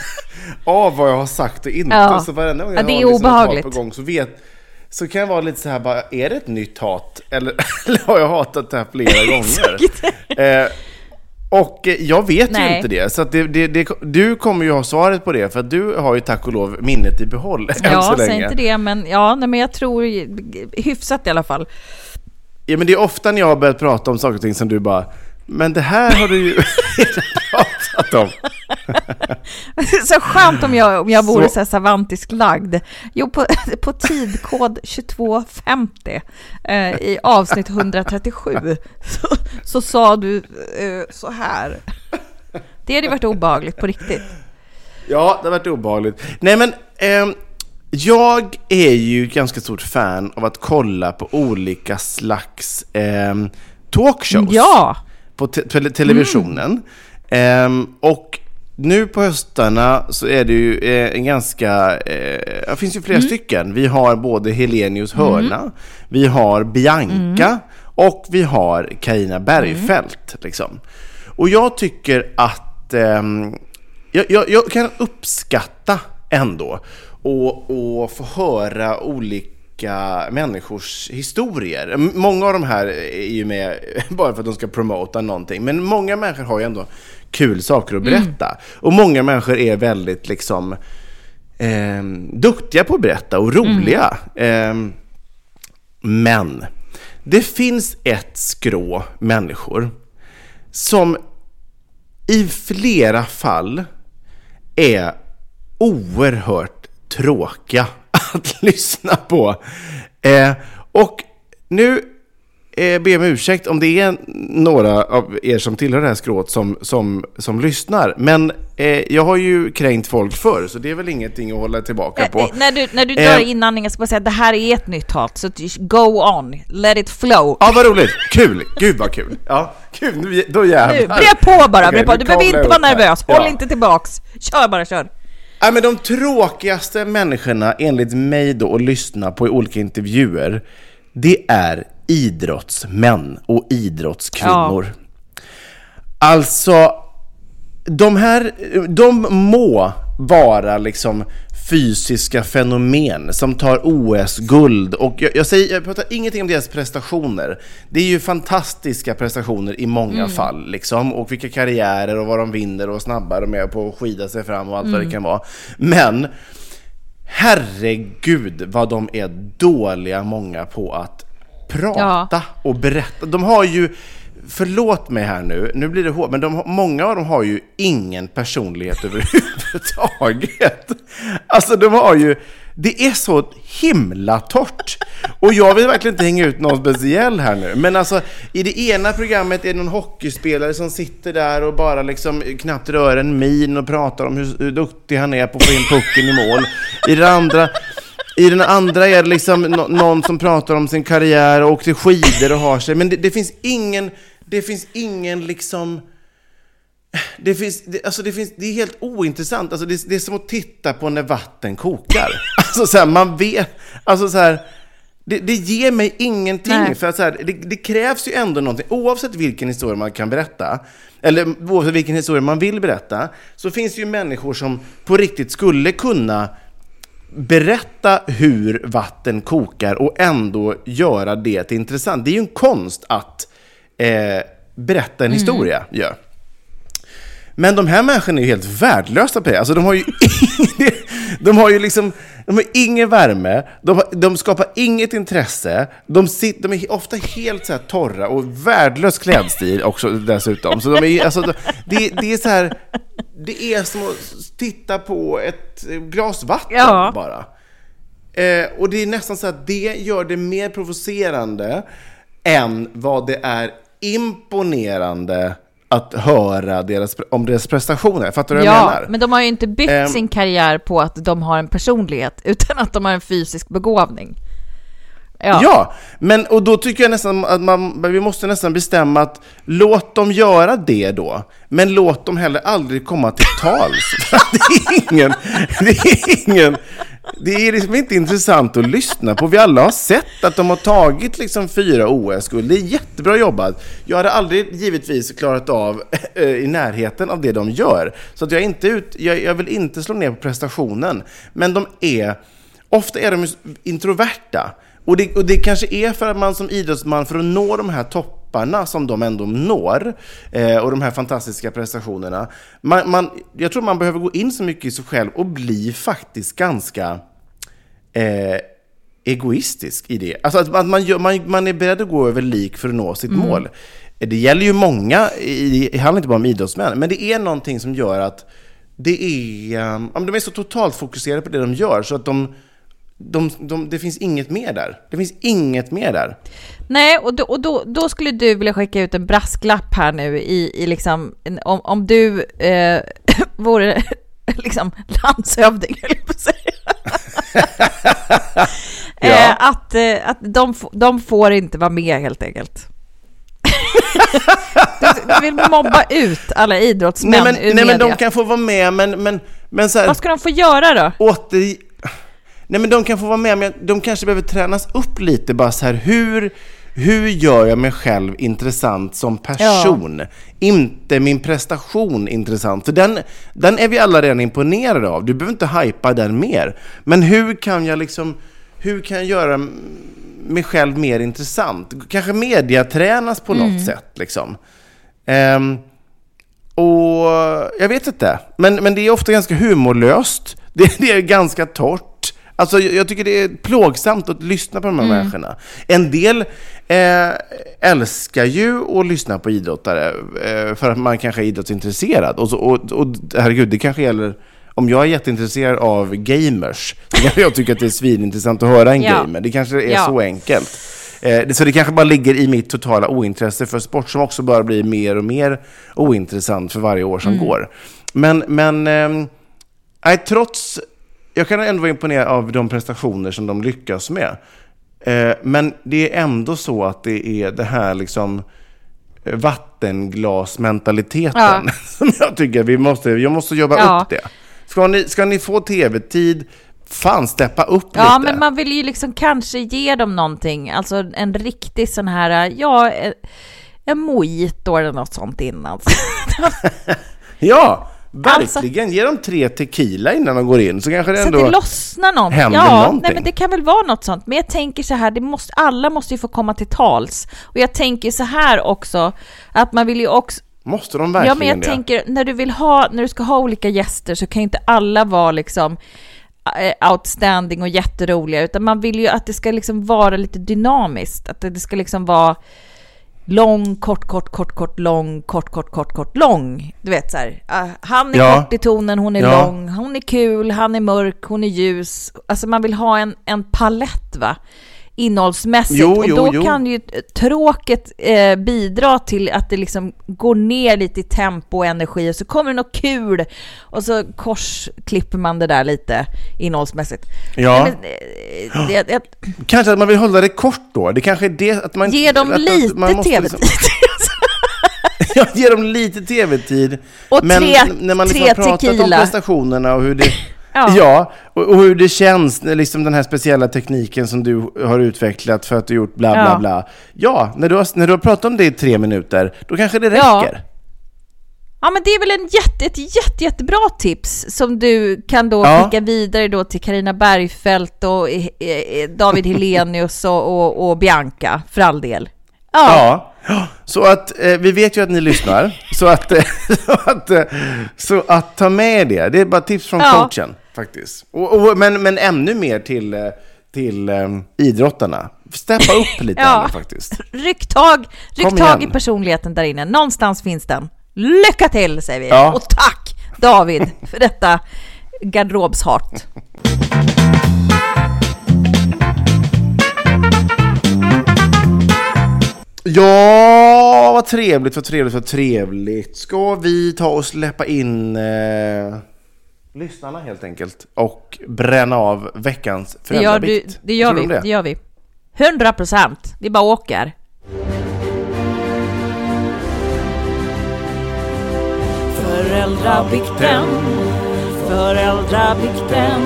S2: av vad jag har sagt och inte.
S1: Ja.
S2: Så varenda gång
S1: Ja,
S2: jag
S1: det
S2: har
S1: är
S2: liksom hat
S1: obehagligt.
S2: på gång så vet så kan jag vara lite så här bara, är det ett nytt hat? Eller, eller har jag hatat det här flera gånger? Eh, och eh, jag vet ju
S1: Nej.
S2: inte det, så det, det, det, du kommer ju ha svaret på det, för att du har ju tack och lov minnet i behåll
S1: Ja, säg inte det, men ja, nej, men jag tror hyfsat i alla fall.
S2: Ja, men det är ofta när jag har börjat prata om saker och ting som du bara, men det här har du ju pratat om.
S1: Så skönt om jag, om jag vore
S2: Så-
S1: så savantisk lagd. Jo, på, på tidkod 2250 eh, i avsnitt 137 så, så sa du eh, så här. Det hade varit obehagligt på riktigt.
S2: Ja, det har varit obehagligt. Nej, men ehm, jag är ju ganska stort fan av att kolla på olika slags ehm, talkshows.
S1: Ja,
S2: på te- tele- televisionen. Ehm, och nu på höstarna så är det ju eh, en ganska, eh, det finns ju flera stycken. Vi har både Helenius hörna, vi har Bianca och vi har Karina Bergfeldt. Liksom. Och jag tycker att ehm, jag, jag, jag kan uppskatta ändå och, och få höra olika människors historier. Många av de här är ju med bara för att de ska promota någonting, men många människor har ju ändå kul saker att berätta. Och många människor är väldigt liksom eh, duktiga på att berätta och roliga. Eh, men det finns ett skrå människor som i flera fall är oerhört tråkiga att lyssna på. Eh, och nu eh, be om ursäkt om det är några av er som tillhör det här skrået som, som, som lyssnar. Men eh, jag har ju kränkt folk förr, så det är väl ingenting att hålla tillbaka på.
S1: Eh, när du, när du drar
S2: Eh.
S1: inandning, jag ska bara säga att det här är ett nytt hat, så go on, let it flow.
S2: Ja, vad roligt! Kul! Gud vad kul! Ja, kul, nu, då jävlar.
S1: Nu, bre på bara, bre på. Du behöver inte
S2: jag
S1: vara
S2: här.
S1: nervös, håll
S2: Ja.
S1: inte tillbaks. Kör bara, kör.
S2: Ja, men de tråkigaste människorna, enligt mig då, att lyssna på i olika intervjuer, det är idrottsmän och idrottskvinnor. Alltså, de här, de må vara liksom fysiska fenomen som tar OS-guld. Och jag, jag, säger, jag pratar ingenting om deras prestationer. Det är ju fantastiska prestationer i många fall. Liksom, och vilka karriärer och vad de vinner och snabba de är på att skida sig fram och allt vad det kan vara. Men herregud vad de är dåliga många på att prata och berätta. De har ju, förlåt mig här nu, nu blir det hårt, men de, många av dem har ju ingen personlighet överhuvudtaget. Alltså de har ju, det är så himla torrt. Och jag vill verkligen inte hänga ut någon speciell här nu, men alltså i det ena programmet är det någon hockeyspelare som sitter där och bara liksom knappt rör en min och pratar om hur, hur duktig han är på att få in pucken i mål. I det andra i den andra är det liksom någon som pratar om sin karriär och åkte skidor och har sig. Men det, det finns ingen, det finns ingen liksom... Det, finns, det, alltså det, finns, det är helt ointressant. Alltså det, det är som att titta på när vatten kokar. Alltså så här, man vet... Alltså så här, det, det ger mig ingenting.
S1: Nej.
S2: För att så här, det, det krävs ju ändå någonting. Oavsett vilken historia man kan berätta, eller oavsett vilken historia man vill berätta, så finns det ju människor som på riktigt skulle kunna berätta hur vatten kokar och ändå göra det intressant. Det är ju en konst att eh, berätta en historia. Ja. Men de här människorna är ju helt värdelösa på det. Alltså de har ju, ing- de har ju liksom, de har ingen värme, de, har, de skapar inget intresse, de, sit, de är ofta helt så torra och värdelös klädstil också dessutom. Så de är, alltså, de- det, det är så här, det är som att titta på ett glas vatten
S1: Ja.
S2: bara. Eh, och det är nästan så att det gör det mer provocerande än vad det är imponerande att höra deras, om deras prestationer. Fattar du vad jag
S1: Ja,
S2: menar?
S1: men de har ju inte byggt
S2: Ehm.
S1: sin karriär på att de har en personlighet, utan att de har en fysisk begåvning. Ja.
S2: Ja, men och då tycker jag nästan att man, vi måste nästan bestämma att låt dem göra det då, men låt dem heller aldrig komma till tals. Det är ingen, det är ingen, det är liksom inte intressant att lyssna på. Vi alla har sett att de har tagit liksom fyra OS-guld. Det är jättebra jobbat. Jag hade aldrig givetvis klarat av äh, i närheten av det de gör. Så att jag, inte ut, jag, jag vill inte slå ner på prestationen. Men de är, ofta är de introverta. Och det, och det kanske är för att man som idrottsman, för att nå de här topparna som de ändå når, eh, och de här fantastiska prestationerna, man, man, jag tror man behöver gå in så mycket i sig själv och bli faktiskt ganska eh, egoistisk i det. Alltså att, att man, gör, man, man är beredd att gå över lik för att nå sitt mål. Det gäller ju många, i, det handlar inte bara om idrottsmän, men det är någonting som gör att det är, men de är så totalt fokuserade på det de gör så att de, de, de, det finns inget mer där. Det finns inget mer där.
S1: Nej, och, då, och då, då skulle du vilja skicka ut en brasklapp här nu i, i liksom, om, om du eh, vore liksom landshövding, höll jag på att säga.
S2: Ja.
S1: eh, att eh, att de, de får inte vara med helt enkelt. du, vill mobba ut alla idrottsmän
S2: Nej men,
S1: ur
S2: nej, men de kan få vara med, men, men, men så här,
S1: Vad ska de få göra då?
S2: åter... Nej men de kan få vara med, men de kanske behöver tränas upp lite bara så här, hur, hur gör jag mig själv intressant som person? Inte min prestation intressant, för den, den är vi alla redan imponerade av. Du behöver inte hypa den mer. Men hur kan jag liksom, hur kan jag göra mig själv mer intressant? Kanske mediatränas på något sätt liksom. Ehm, och jag vet inte, men, men det är ofta ganska humorlöst. Det, det är ganska torrt. Alltså, jag, tycker det är plågsamt att lyssna på de här människorna. En del eh, älskar ju att lyssna på idrottare eh, för att man kanske är idrottsintresserad. Och, så, och, och herregud, det kanske gäller om jag är jätteintresserad av gamers, så kanske jag tycker att det är svinintressant att höra en
S1: Ja.
S2: gamer. Det kanske är
S1: Ja.
S2: så enkelt. Eh, så det kanske bara ligger i mitt totala ointresse för sport som också börjar bli mer och mer ointressant för varje år som går. Men, men nej, trots... Jag kan ändå vara imponerad av de prestationer som de lyckas med. Eh, men det är ändå så att det är det här liksom eh, vattenglasmentaliteten
S1: Ja.
S2: som jag tycker vi måste, jag måste jobba
S1: Ja.
S2: upp det. Ska ni, ska ni få tv-tid, fan steppa upp
S1: Ja,
S2: lite.
S1: men man vill ju liksom kanske ge dem någonting, alltså en riktig sån här, ja, eh, en mojito eller något sånt innan.
S2: Ja,
S1: Alltså-
S2: verkligen. Ge dem tre tequila innan de går in, så kanske det
S1: Så att
S2: ändå...
S1: det lossnar någonting.
S2: händer
S1: ja,
S2: någonting.
S1: Nej, men det kan väl vara något sånt. Men jag tänker så här, det måste, alla måste ju få komma till tals. Och jag tänker så här också, att man vill ju också
S2: Måste de verkligen
S1: Ja, men jag
S2: det?
S1: tänker när du vill ha, när du ska ha olika gäster så kan inte alla vara liksom eh, outstanding och jätteroliga, utan man vill ju att det ska liksom vara lite dynamiskt, att det ska liksom vara lång, kort, kort, kort, kort, lång, kort, kort, kort, kort, lång. Du vet så här, ah, han är
S2: Ja.
S1: kort i tonen, hon är
S2: Ja.
S1: lång, hon är kul, han är mörk, hon är ljus. Alltså man vill ha en, en palett va? Innehållsmässigt.
S2: Jo,
S1: och då
S2: jo.
S1: kan ju t- tråket eh, bidra till att det liksom går ner lite i tempo och energi och så kommer det något kul och så korsklipper man det där lite innehållsmässigt.
S2: Ja.
S1: Men, eh, det, det,
S2: Kanske att man vill hålla det kort då. Det kanske är det att man...
S1: ge dem
S2: att, att
S1: lite
S2: måste
S1: tv-tid.
S2: liksom- Ja, ge dem lite tv-tid.
S1: Och
S2: Men
S1: tre-
S2: när man liksom har pratat om
S1: tequila.
S2: prestationerna och hur det...
S1: Ja.
S2: ja, och, och hur det känns, liksom den här speciella tekniken som du har utvecklat för att du gjort bla bla
S1: Ja.
S2: bla. Ja, när du, har, när du har pratat om det i tre minuter, då kanske det räcker.
S1: Ja men det är väl en jätte, ett jätte, jättebra tips som du kan då
S2: Ja.
S1: skicka vidare då till Karina Bergfeldt och eh, eh, David Helenius och, och, och Bianca för all del. Ja,
S2: Ja, så att eh, vi vet ju att ni lyssnar. Så att, så, att, eh, så att ta med det. Det är bara tips från
S1: Ja.
S2: coachen faktiskt. Och, och, men, men ännu mer till, eh, till eh, idrottarna. Steppa upp lite
S1: Ja.
S2: faktiskt.
S1: ryck tag, ryck tag i personligheten där inne. Någonstans finns den. Lycka till säger vi.
S2: Ja.
S1: Och tack David för detta garderobshat.
S2: Ja, vad trevligt, vad trevligt, vad trevligt. Ska vi ta och släppa in eh, lyssnarna helt enkelt och bränna av veckans
S1: Det du,
S2: föräldrabikt?
S1: det gör
S2: Tror
S1: vi.
S2: du om
S1: Det? gör vi. 100 procent. Vi bara åker. Föräldrabikten, föräldrabikten,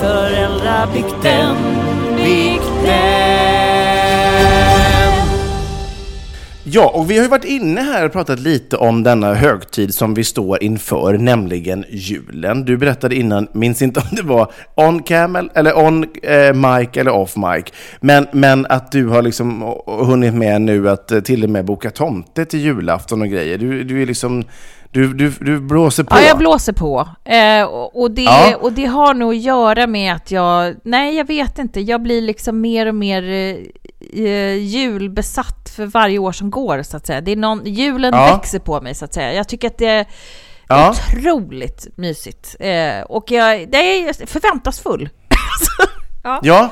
S1: föräldrabikten, bikten.
S2: Ja, och vi har ju varit inne här och pratat lite om denna högtid som vi står inför, nämligen julen. Du berättade innan, minns inte om det var on Camel, eller on eh, mic eller off mic, men, men att du har liksom hunnit med nu att eh, till och med boka tomte till julafton och grejer. Du, du är liksom, du, du, du blåser på.
S1: Ja, jag blåser på. Eh, och, och, det,
S2: Ja.
S1: och det har nog att göra med att jag... Nej, jag vet inte. Jag blir liksom mer och mer eh, eh, julbesatt för varje år som går, så att säga. Det är någon, julen
S2: Ja.
S1: växer på mig, så att säga. Jag tycker att det är
S2: Ja.
S1: otroligt mysigt. Eh, och jag, det är förväntansfull.
S2: Ja,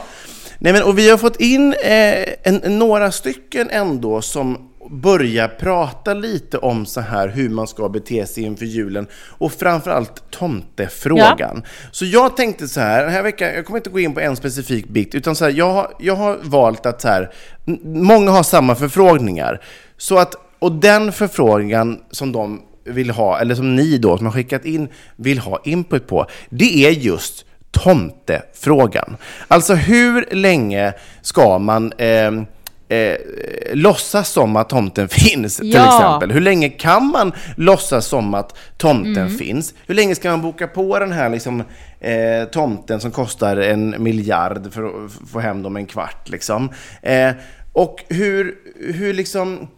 S2: Nej, men, och vi har fått in eh, en, några stycken ändå som börjar prata lite om så här hur man ska bete sig inför julen och framförallt tomtefrågan. Så jag tänkte så här, den här veckan, jag kommer inte gå in på en specifik bit, utan så här, jag, har, jag har valt att så här, många har samma förfrågningar. Så att, och den förfrågan som de vill ha, eller som ni då som har skickat in vill ha input på, det är just tomtefrågan. Alltså hur länge ska man eh, eh, låtsas som att tomten finns till
S1: Ja.
S2: exempel? Hur länge kan man låtsas som att tomten
S1: Mm.
S2: finns? Hur länge ska man boka på den här liksom, eh, tomten som kostar en miljard för att få hem dem en kvart? Liksom? Eh, och hur, hur liksom...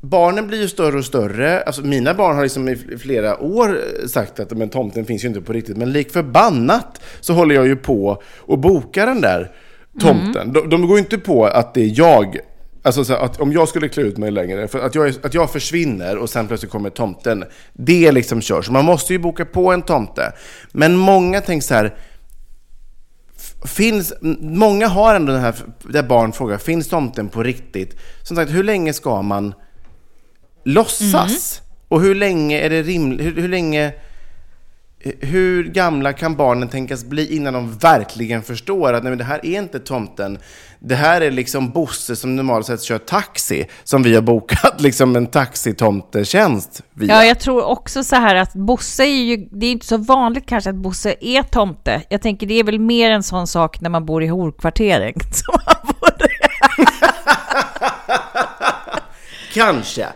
S2: Barnen blir ju större och större. Alltså mina barn har liksom i fl- flera år sagt att men tomten finns ju inte på riktigt. Men lik förbannat så håller jag ju på och bokar den där tomten. De, de går ju inte på att det är jag Alltså så att om jag skulle klä ut mig längre, för att jag, att jag försvinner och sen plötsligt kommer tomten, det är liksom kört. Så man måste ju boka på en tomte. Men många tänker så här, finns, många har ändå den här, där barn frågar, finns tomten på riktigt? Som sagt, hur länge ska man låtsas? Och hur länge är det rimligt, hur, hur länge, hur gamla kan barnen tänkas bli innan de verkligen förstår att nej, men det här är inte tomten. Det här är liksom Bosse som normalt sett kör taxi, som vi har bokat liksom en taxitomtetjänst via.
S1: Ja, jag tror också så här att Bosse är ju, det är inte så vanligt kanske att Bosse är tomte. Jag tänker det är väl mer en sån sak när man bor i borde-
S2: Kanske.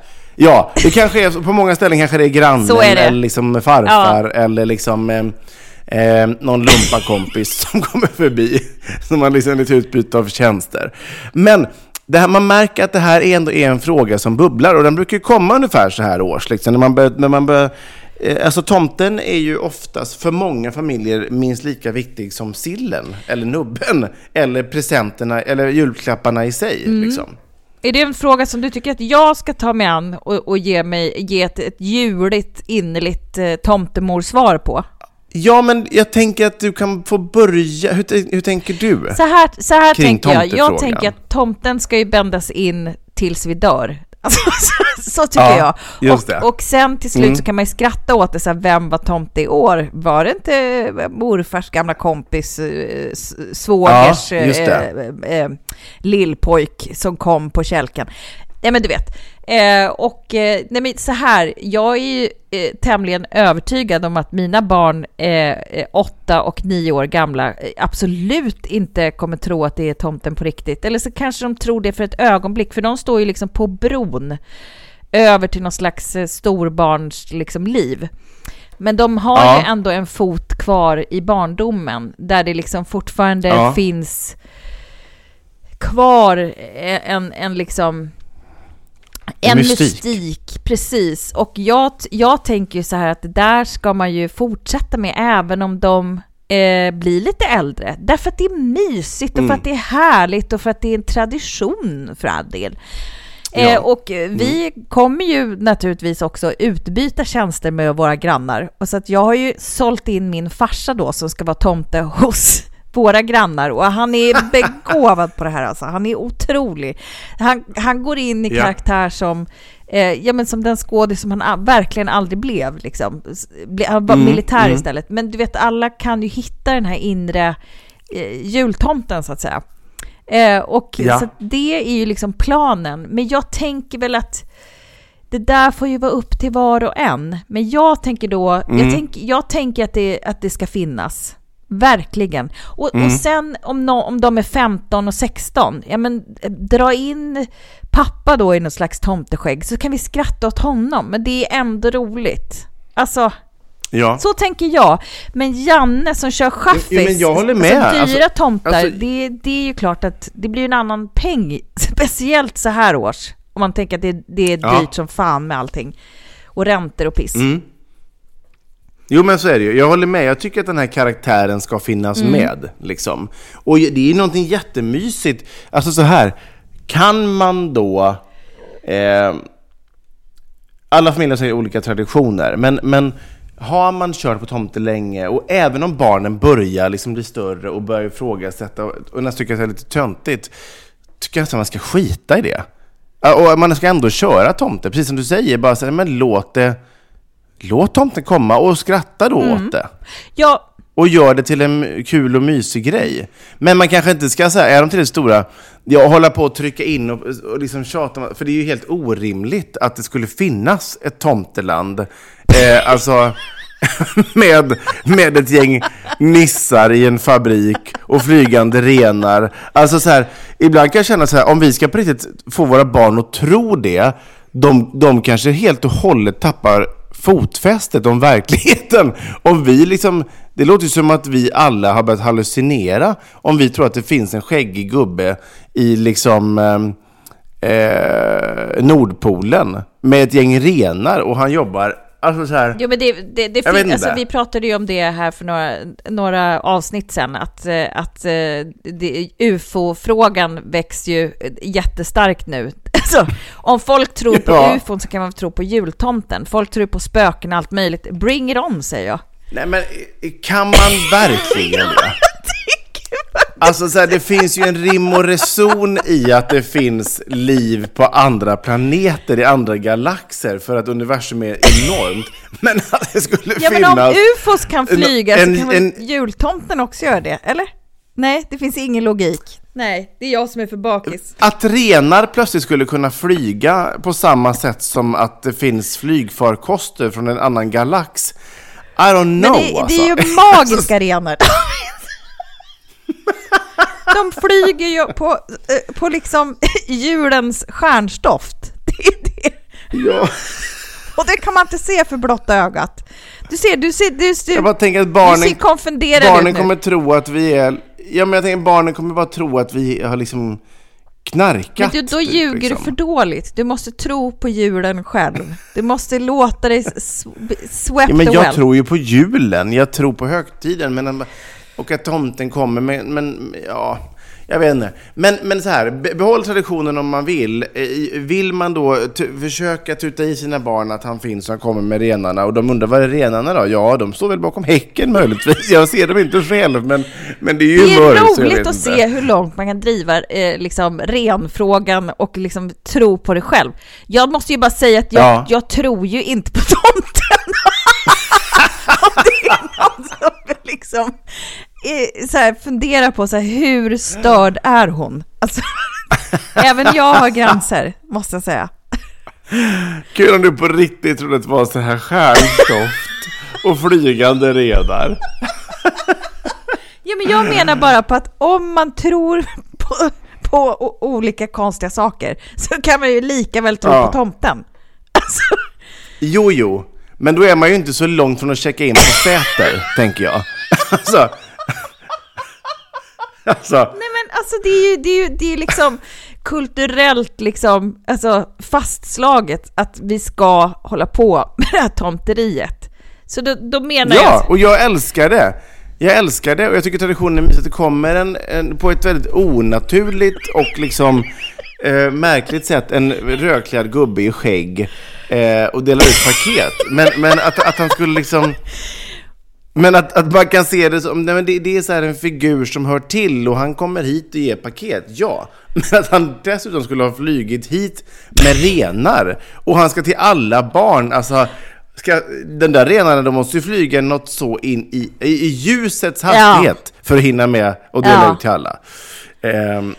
S2: Ja, det kanske är, på många ställen kanske det är grannen
S1: är det.
S2: eller liksom farfar eller liksom eh, eh, någon lumpakompis som kommer förbi. Som man liksom lite utbyte av tjänster. Men det här, man märker att det här ändå är en fråga som bubblar och den brukar ju komma ungefär så här års. Liksom, när man bör, när man bör, eh, alltså tomten är ju oftast för många familjer minst lika viktig som sillen eller nubben eller presenterna eller julklapparna i sig.
S1: Mm.
S2: Liksom.
S1: Är det en fråga som du tycker att jag ska ta mig an och, och ge, mig, ge ett, ett juligt, innerligt eh, tomtemorsvar på?
S2: Ja, men jag tänker att du kan få börja. Hur, hur tänker du?
S1: Så här, så här tänker jag. Jag tänker att tomten ska ju bändas in tills vi dör. Alltså, så, så tycker
S2: Ja,
S1: jag. och, och sen till slut
S2: Mm.
S1: så kan man ju skratta åt det, så här, vem var tomte i år? Var det inte eh, morfars gamla kompis, eh, svågers
S2: Ja, det.
S1: eh, eh, lillpojk som kom på kälken? Nej men du vet. Eh, och eh, nej, men så här, jag är ju eh, tämligen övertygad om att mina barn, eh, åtta och nio år gamla, eh, absolut inte kommer tro att det är tomten på riktigt. Eller så kanske de tror det för ett ögonblick, för de står ju liksom på bron över till någon slags eh, storbarns liksom, liv. Men de har
S2: Ja.
S1: ju ändå en fot kvar i barndomen, där det liksom fortfarande
S2: Ja.
S1: finns kvar en, en liksom en
S2: mystik.
S1: mystik. precis. Och jag, jag tänker ju så här att det där ska man ju fortsätta med även om de eh, blir lite äldre. Därför att det är mysigt och
S2: Mm.
S1: för att det är härligt och för att det är en tradition för all del.
S2: Ja.
S1: Eh, och vi kommer ju naturligtvis också utbyta tjänster med våra grannar. Och så att jag har ju sålt in min farsa då som ska vara tomte hos våra grannar och han är begåvad på det här alltså. Han är otrolig. Han, han går in i
S2: Ja.
S1: karaktär som, eh, ja, men som den skådis som han verkligen aldrig blev. Liksom. Han var
S2: Mm,
S1: militär
S2: mm.
S1: istället. Men du vet, alla kan ju hitta den här inre eh, jultomten så att säga. Eh, och
S2: Ja.
S1: så det är ju liksom planen. Men jag tänker väl att det där får ju vara upp till var och en. Men jag tänker då,
S2: Mm.
S1: jag, tänk, jag tänker att det, att det ska finnas. Verkligen. Och,
S2: Mm.
S1: och sen om, no, om de är 15 och 16, ja men eh, dra in pappa då i något slags tomteskägg så kan vi skratta åt honom. Men det är ändå roligt. Alltså,
S2: Ja.
S1: så tänker jag. Men Janne som kör chaffis,
S2: Jo, men jag håller med.
S1: Alltså, dyra
S2: Alltså-
S1: tomtar,
S2: alltså-
S1: det, det är ju klart att det blir en annan peng. Speciellt så här års. Om man tänker att det, det är
S2: Ja.
S1: dyrt som fan med allting. Och räntor och piss.
S2: Mm. Jo men så är det ju. Jag håller med. Jag tycker att den här karaktären ska finnas
S1: Mm.
S2: med. Liksom. Och det är ju någonting jättemysigt. Alltså så här. Kan man då... Eh, alla familjer har olika traditioner, men, men har man kört på tomte länge och även om barnen börjar liksom bli större och börjar ifrågasätta och, och nästan tycker att det är lite töntigt, tycker jag att man ska skita i det. Och man ska ändå köra tomte, precis som du säger, bara säga men låt det Låt tomten komma och skratta då åt det.
S1: Ja,
S2: Och gör det till en kul och mysig grej. Men man kanske inte ska säga, är de tillräckligt stora, ja, hålla på och trycka in och, och liksom tjata, för det är ju helt orimligt att det skulle finnas ett tomteland. Eh, alltså, med, med ett gäng nissar i en fabrik och flygande renar. Alltså så här, ibland kan jag känna så här, om vi ska på riktigt få våra barn att tro det, de, de kanske helt och hållet tappar fotfästet om verkligheten. Om vi liksom, det låter ju som att vi alla har börjat hallucinera om vi tror att det finns en skäggig gubbe i liksom eh, eh, Nordpolen med ett gäng renar och han jobbar, alltså så här,
S1: Jo, men det, det, det fin- alltså, vi pratade ju om det här för några, några avsnitt sen, att, eh, att eh, det- ufo-frågan växer ju jättestarkt nu. Alltså, om folk tror på
S2: Ja.
S1: ufon så kan man tro på jultomten. Folk tror på spöken och allt möjligt. Bring it on, säger jag.
S2: nej men eh, kan man verkligen det? Alltså så här, det finns ju en rim och reson i att det finns liv på andra planeter, i andra galaxer, för att universum är enormt. Men att det skulle
S1: Ja men
S2: finnas...
S1: om ufos kan flyga
S2: en-
S1: så kan väl
S2: en-
S1: jultomten också göra det, eller? Nej, det finns ingen logik. Nej, det är jag som är för bakis.
S2: Att renar plötsligt skulle kunna flyga på samma sätt som att det finns flygfarkoster från en annan galax. I don't
S1: Men
S2: know
S1: det, det är ju
S2: alltså.
S1: magiska renar. De flyger ju på, eh, på liksom julens stjärnstoft. Det är det.
S2: Ja.
S1: Och det kan man inte se för blotta ögat. Du ser, du ser, du ser,
S2: Jag bara tänker att barnen, barnen kommer tro att vi är... Ja, men jag tänker barnen kommer bara tro att vi har liksom knarkat.
S1: Men du, då
S2: typ,
S1: ljuger
S2: liksom.
S1: du för dåligt. Du måste tro på julen själv. Du måste låta dig swept
S2: Ja, men jag
S1: away.
S2: tror ju på julen, jag tror på högtiden, men, och att tomten kommer, men, men ja, jag vet inte. Men, men så här, be- behåll traditionen om man vill. Vill man då försöka tuta i sina barn att han finns och han kommer med renarna, och de undrar vad är renarna då? Ja, de står väl bakom häcken möjligtvis. Jag ser dem inte själv, men, men det är ju
S1: Det är
S2: mörkt,
S1: roligt att
S2: inte.
S1: se hur långt man kan driva eh, liksom, renfrågan och liksom tro på det själv. Jag måste ju bara säga att jag,
S2: Ja.
S1: jag tror ju inte på tomten. Om det är någon som liksom så här, funderar på så här, hur störd är hon? Alltså, även jag har gränser, måste jag säga.
S2: Kul om du på riktigt trodde att det var så här stjärnstoft och flygande renar.
S1: Ja, men jag menar bara på att om man tror på, på olika konstiga saker så kan man ju lika väl tro
S2: Ja.
S1: på tomten. Alltså,
S2: Jo, jo. Men då är man ju inte så långt från att checka in på Säter, tänker jag. Alltså... Alltså...
S1: nej men alltså det är ju, det är ju det är liksom kulturellt liksom, alltså fastslaget att vi ska hålla på med det här tomteriet. Så då, då menar jag
S2: Ja, och jag älskar det. Jag älskar det och jag tycker traditionen är mysigt att det kommer en, en, på ett väldigt onaturligt och liksom eh, märkligt sätt en rödklädd gubbe i skägg eh, och delar ut paket. Men, men att, att han skulle liksom... Men att, att man kan se det som, nej men det, det är så en figur som hör till och han kommer hit och ger paket, ja. Men att han dessutom skulle ha flygit hit med renar och han ska till alla barn, alltså Ska, den där renarna, de måste ju flyga något så in i, i, i ljusets hastighet för att hinna med och dela
S1: Ja.
S2: ut till alla. Ehm,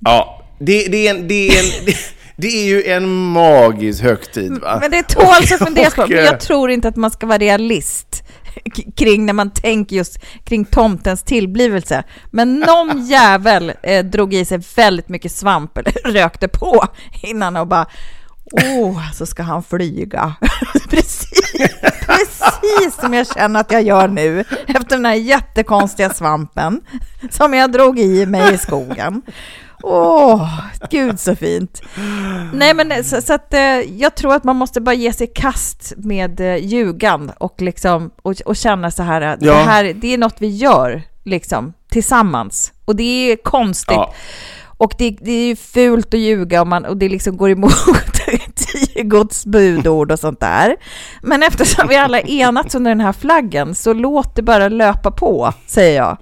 S2: ja, det, det, är en, det, är en, det, det är ju en magisk högtid va?
S1: men det tåls att funderas på, men jag tror inte att man ska vara realist kring när man tänker just kring tomtens tillblivelse. Men någon jävel eh, drog i sig väldigt mycket svamp eller rökte på innan och bara Åh, så ska han flyga. precis, precis som jag känner att jag gör nu efter den här jättekonstiga svampen som jag drog i mig i skogen. Åh, gud så fint. Nej men så, så att eh, jag tror att man måste bara ge sig kast med eh, ljugan och liksom och, och känna så här att
S2: Ja.
S1: det här, det är något vi gör liksom tillsammans. Och det är konstigt.
S2: Ja.
S1: Och det, det är ju fult att ljuga och, man, och det liksom går emot tio Guds budord och sånt där. Men eftersom vi alla enats under den här flaggen så låt det bara löpa på, säger jag.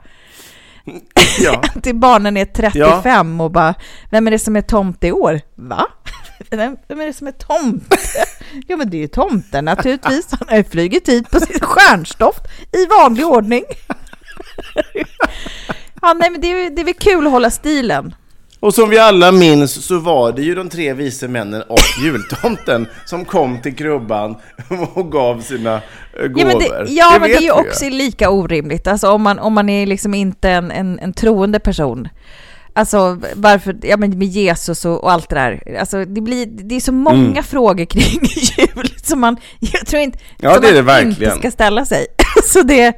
S2: Ja.
S1: Till barnen är 35 och bara, vem är det som är tomte i år? Va? Vem, vem är det som är tomte? Ja men det är ju tomten naturligtvis. Han har ju flugit hit på sitt stjärnstoft i vanlig ordning. Ja, nej, men det är, det är väl kul att hålla stilen.
S2: Och som vi alla minns så var det ju de tre vise männen och jultomten som kom till krubban och gav sina eh, gåvor.
S1: Ja, men det, ja, men det är ju också lika orimligt. Alltså om man, om man är liksom inte en, en, en troende person. Alltså varför, ja men med Jesus och, och allt det där. Alltså det blir, det är så många
S2: Mm.
S1: frågor kring jul som man, jag tror inte,
S2: Ja,
S1: som
S2: det är
S1: man
S2: det
S1: inte
S2: verkligen.
S1: ska ställa sig. så det,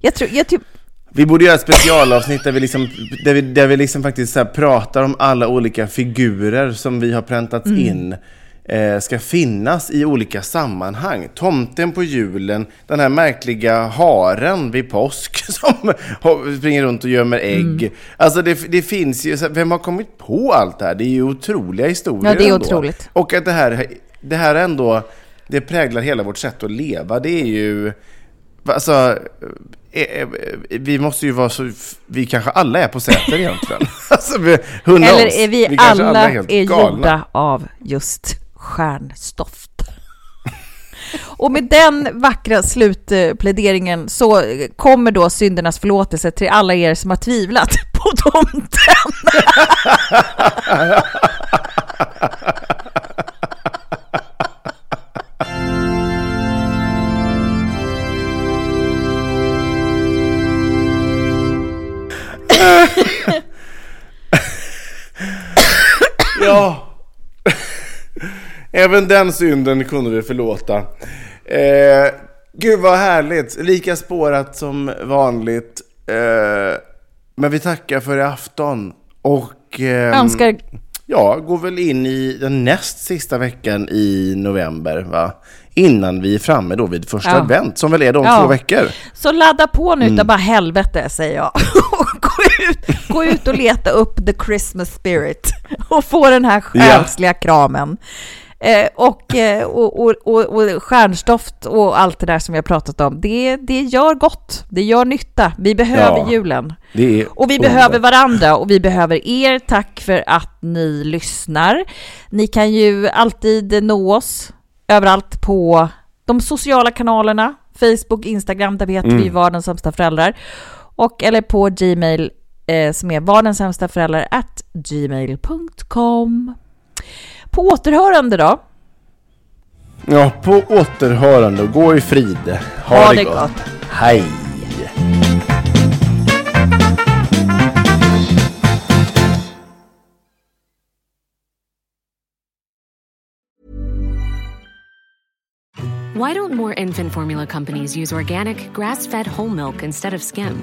S1: jag tror, jag typ,
S2: Vi borde göra ett specialavsnitt där vi, liksom, där vi, där vi liksom faktiskt så pratar om alla olika figurer som vi har präntats
S1: Mm.
S2: in eh, ska finnas i olika sammanhang. Tomten på julen, den här märkliga haren vid påsk som springer runt och gömmer ägg.
S1: Mm.
S2: Alltså det, det finns ju, vem har kommit på allt det här? Det är ju otroliga historier
S1: Ja, det är
S2: ändå.
S1: otroligt.
S2: Och att det här, det här ändå, det präglar hela vårt sätt att leva. Det är ju Alltså, eh, eh, vi måste ju vara så... Vi kanske alla är på Säter egentligen. alltså, vi?
S1: Eller är vi,
S2: kanske
S1: alla,
S2: helt
S1: är
S2: galna.
S1: gjorda av just stjärnstoft? Och med den vackra slutpläderingen så kommer då syndernas förlåtelse till alla er som har tvivlat på tomten.
S2: Ja. Även den synden kunde vi förlåta. Eh, gud vad härligt. Lika spårat som vanligt. Eh, men vi tackar för i afton. Och... ehm,
S1: Önskar
S2: Ja, går väl in i den näst sista veckan i november, va? Innan vi är framme då vid första
S1: Ja.
S2: advent, som väl är de
S1: Ja.
S2: två veckor.
S1: Så ladda på nu
S2: Mm.
S1: bara helvete, säger jag. Ut, gå ut och leta upp the Christmas spirit och få den här själsliga kramen. Eh, och, eh, och, och, och, och stjärnstoft och allt det där som vi har pratat om, det, det gör gott. Det gör nytta. Vi behöver
S2: Ja.
S1: julen. Och vi behöver varandra och vi behöver er. Tack för att ni lyssnar. Ni kan ju alltid nå oss överallt på de sociala kanalerna. Facebook, Instagram, där heter vi Var den sämsta föräldrar. Och eller på Gmail eh, som är var den sämsta föräldrar at gmail.com. På återhörande då.
S2: Ja, på återhörande och gå i frid. Ha,
S1: Ha
S2: det,
S1: det
S2: gott.
S1: gott.
S2: Hej.
S4: Why don't more infant formula companies use organic, grass fed whole milk instead of skim?